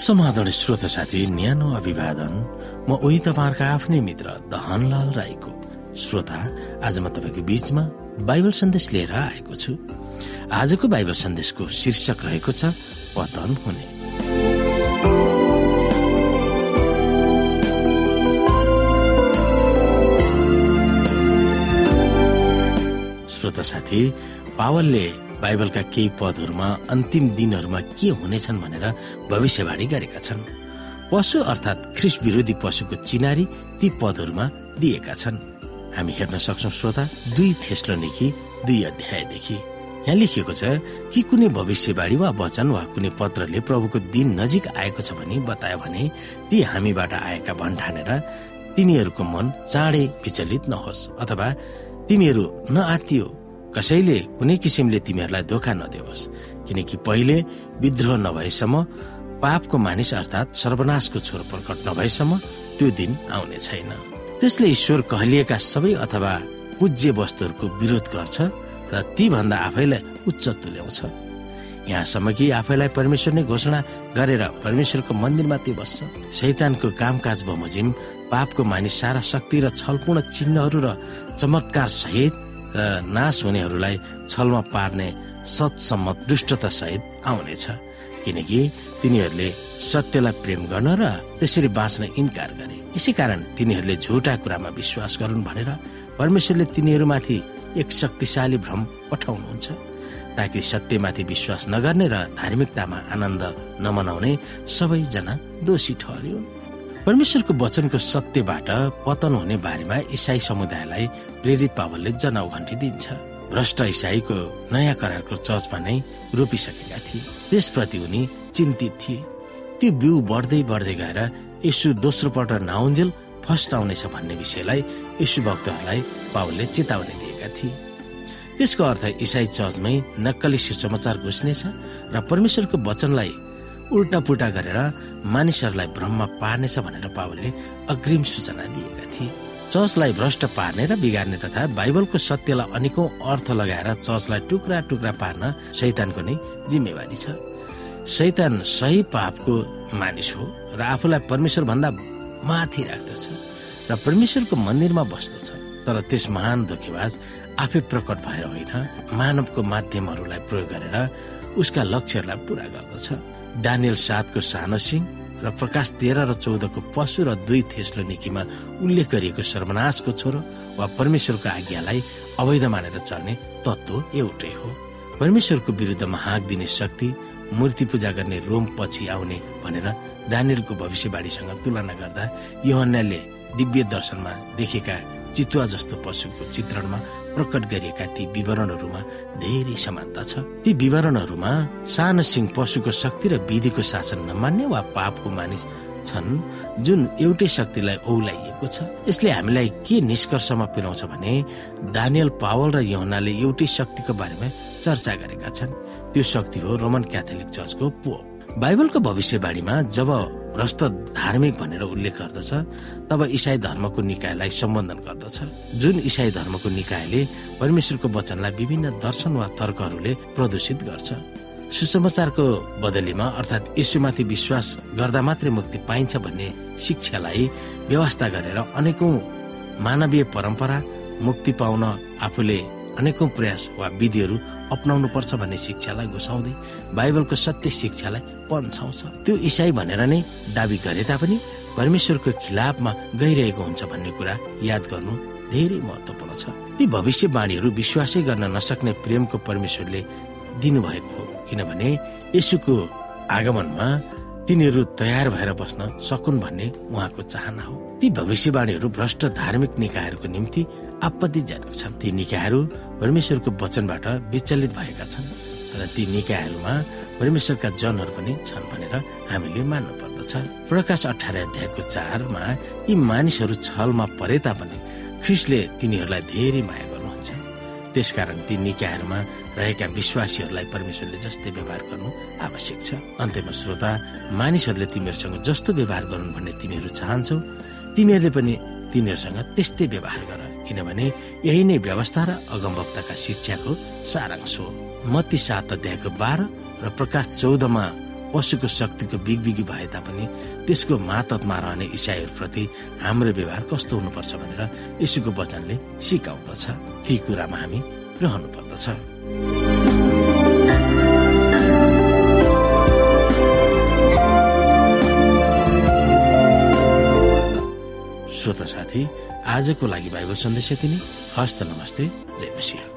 समाधान श्रोत साथी न्यानो अभिवादन। म उही तपाईँहरूका आफ्नै मित्र दहनलाल राईको श्रोता। आज म तपाईँको बीचमा बाइबल सन्देश लिएर आएको छु। आजको बाइबल सन्देशको शीर्षक रहेको छ पतन हुने। श्रोता साथी पावलले बाइबलका केही पदहरूमा अन्तिम दिनहरूमा के हुनेछन् भनेर भविष्यवाणी गरेका छन्। पशु अर्थात् ख्रिस विरोधी पशुको चिनारी ती पदहरूमा दिएका छन्। हामी हेर्न सक्छौँ श्रोता दुई थेस्लोनिकी दुई अध्यायदेखि। यहाँ लेखिएको छ कि कुनै भविष्यवाणी वा वचन वा कुनै पत्रले प्रभुको दिन नजिक आएको छ भने बतायो भने ती हामीबाट आएका भन्ठानेर तिनीहरूको मन चाँडै विचलित नहोस् अथवा तिमीहरू नआतियो कसैले कुनै किसिमले तिमीहरूलाई धोका नदेओस् किनकि पहिले विद्रोह नभएसम्म पापको मानिस अर्थात् सर्वनाशको छोरो प्रकट नभएसम्म त्यो दिन आउने छैन। त्यसले ईश्वर कहलिएका सबै अथवा पूज्य वस्तुहरूको विरोध गर्छ र ती भन्दा आफैलाई उच्च तुल्याउँछ। यहाँसम्म कि आफैलाई परमेश्वर नै घोषणा गरेर परमेश्वरको मन्दिरमा त्यो बस्छ। शैतानको कामकाज बमोजिम पापको मानिस सारा शक्ति र छलपूर्ण चिन्हहरू र चमत्कार सहित र नाश हुनेहरूलाई छलमा पार्ने सत्सम्म दुष्टता सहित आउनेछ। किनकि तिनीहरूले सत्यलाई प्रेम गर्न र त्यसरी बाँच्न इन्कार गरे। यसै कारण तिनीहरूले झुटा कुरामा विश्वास गरून् भनेर परमेश्वरले तिनीहरूमाथि एक शक्तिशाली भ्रम पठाउनुहुन्छ। ताकि सत्यमाथि विश्वास नगर्ने र धार्मिकतामा आनन्द नमनाउने सबैजना दोषी ठहरियो परमेश्वरको वचनको सत्यबाट पतन हुने बारेमा इसाई समुदायलाई प्रेरित पावलले जनाउ घन्टी दिन्छ। भ्रष्ट इसाईको नयाँ करारको चर्चमा नै रोपिसकेका थिए। त्यसप्रति उनी चिन्तित थिए। त्यो बिउ बढ्दै बढ्दै गएर यसु दोस्रो पल्ट नाउन्जेल फर्स्ट आउनेछ भन्ने विषयलाई यसु भक्तहरूलाई पावलले चेतावनी दिएका थिए। त्यसको अर्थ इसाई चर्चमै नक्कली सुसमाचार घुस्नेछ र परमेश्वरको वचनलाई उल्टा पुल्टा गरेर मानिसहरूलाई भ्रममा पार्नेछ भनेर पावलले अग्रिम सूचना दिएका थिए। चर्चलाई भ्रष्ट पार्ने र बिगार्ने तथा बाइबलको सत्यलाई अनेकौं अर्थ लगाएर चर्चलाई टुक्रा टुक्रा पार्न शैतानको नै जिम्मेवारी छ। शैतान सही पापको मानिस हो र आफूलाई परमेश्वर भन्दा माथि राख्दछ र परमेश्वरको मन्दिरमा बस्दछ। तर त्यस महान धोकेबाज आफै प्रकट भएर होइन मानवको माध्यमहरूलाई प्रयोग गरेर उसका लक्ष्यहरूलाई पूरा गर्दछ। डानियल सातको सानो सिंह र प्रकाश तेह्र र चौधको पशु र दुई थेस्लो निकीमा उल्लेख गरिएको सर्वनाशको छोरो वा परमेश्वरको आज्ञालाई अवैध मानेर चल्ने तत्व एउटै हो। परमेश्वरको विरुद्धमा हाक दिने शक्ति मूर्ति पूजा गर्ने रोम पछि आउने भनेर दानियलको भविष्यवाणीसँग तुलना गर्दा योहन्याले दिव्य दर्शनमा देखेका चितुवा जस्तो पशुको चित्रणमा प्रकट गरिएका ती विवरणहरूमा धेरै समानता छ। ती विवरणहरूमा सानो सिंह पशुको शक्ति र विधिको शासन नमान्ने वा पापको मानिस छन् जुन एउटै शक्तिलाई औलाइएको छ। यसले हामीलाई के निष्कर्षमा पुर्याउँछ भने दानियल पावल र यहुनाले एउटै शक्तिको बारेमा चर्चा गरेका छन्। त्यो शक्ति हो रोमन क्याथोलिक चर्चको पोप बाइबलको भविष्यवाणीमा जब भ्रष्ट धार्मिक भनेर उल्लेख गर्दछ तब इसाई धर्मको निकायलाई सम्बोधन गर्दछ। जुन इसाई धर्मको निकायले परमेश्वरको वचनलाई विभिन्न दर्शन वा तर्कहरूले प्रदूषित गर्छ। सुसमाचारको बदलीमा अर्थात् यीशुमाथि विश्वास गर्दा मात्रै मुक्ति पाइन्छ भन्ने शिक्षालाई व्यवस्था गरेर अनेकौं मानवीय परम्परा मुक्ति पाउन आफूले अनेकौं प्रयास वा विधिहरू अप्नाउनु पर्छ भन्ने शिक्षालाई घुसाउँदै बाइबलको सत्य शिक्षालाई पन्छाउँछ त्यो इसाई भनेर नै दावी गरे तापनि परमेश्वरको खिलाफमा गइरहेको हुन्छ भन्ने कुरा याद गर्नु धेरै महत्वपूर्ण छ। ती भविष्यवाणीहरू विश्वासै गर्न नसक्ने प्रेमको परमेश्वरले दिनुभएको हो। किनभने यसुको आगमनमा तिनीहरू तयार भएर बस्न सकुन् भन्ने उहाँको चाहना हो। ती भविष्यवाणीहरू भ्रष्ट धार्मिक निकायहरूको निम्ति आपत्तिजनक छन्। ती निकायहरू परमेश्वरको वचनबाट विचलित भएका छन् र ती निकायहरूमा परमेश्वरका जनहरू पनि छन् भनेर हामीले मान्नु पर्दछ प्रकाश अठार अध्यायको चारमा यी मानिसहरू छलमा परे तापनि ख्रिसले तिनीहरूलाई धेरै माया गर्नुहुन्छ। त्यसकारण ती निकायहरूमा रहेका विश्वासीहरूलाई परमेश्वरले जस्तै व्यवहार गर्नु आवश्यक छ। अन्त्यमा श्रोता मानिसहरूले तिमीहरूसँग जस्तो व्यवहार गरून् भन्ने तिमीहरू चाहन्छौ तिमीहरूले पनि तिनीहरूसँग त्यस्तै व्यवहार गर। किनभने यही नै व्यवस्था र अगमवक्ताका शिक्षाको सारांश हो। मती सात अध्यायको बाह्र र प्रकाश चौधमा पशुको शक्तिको बिगबिगी भए तापनि त्यसको मातहतमा रहने इसाईहरूप्रति हाम्रो व्यवहार कस्तो हुनुपर्छ भनेर यसुको वचनले सिकाउँदछ। ती कुरामा हामी रहनु पर्दछ श्रोता साथी आजको लागि बाइबल सन्देश यति नै। हस्त नमस्ते जय मसिंह।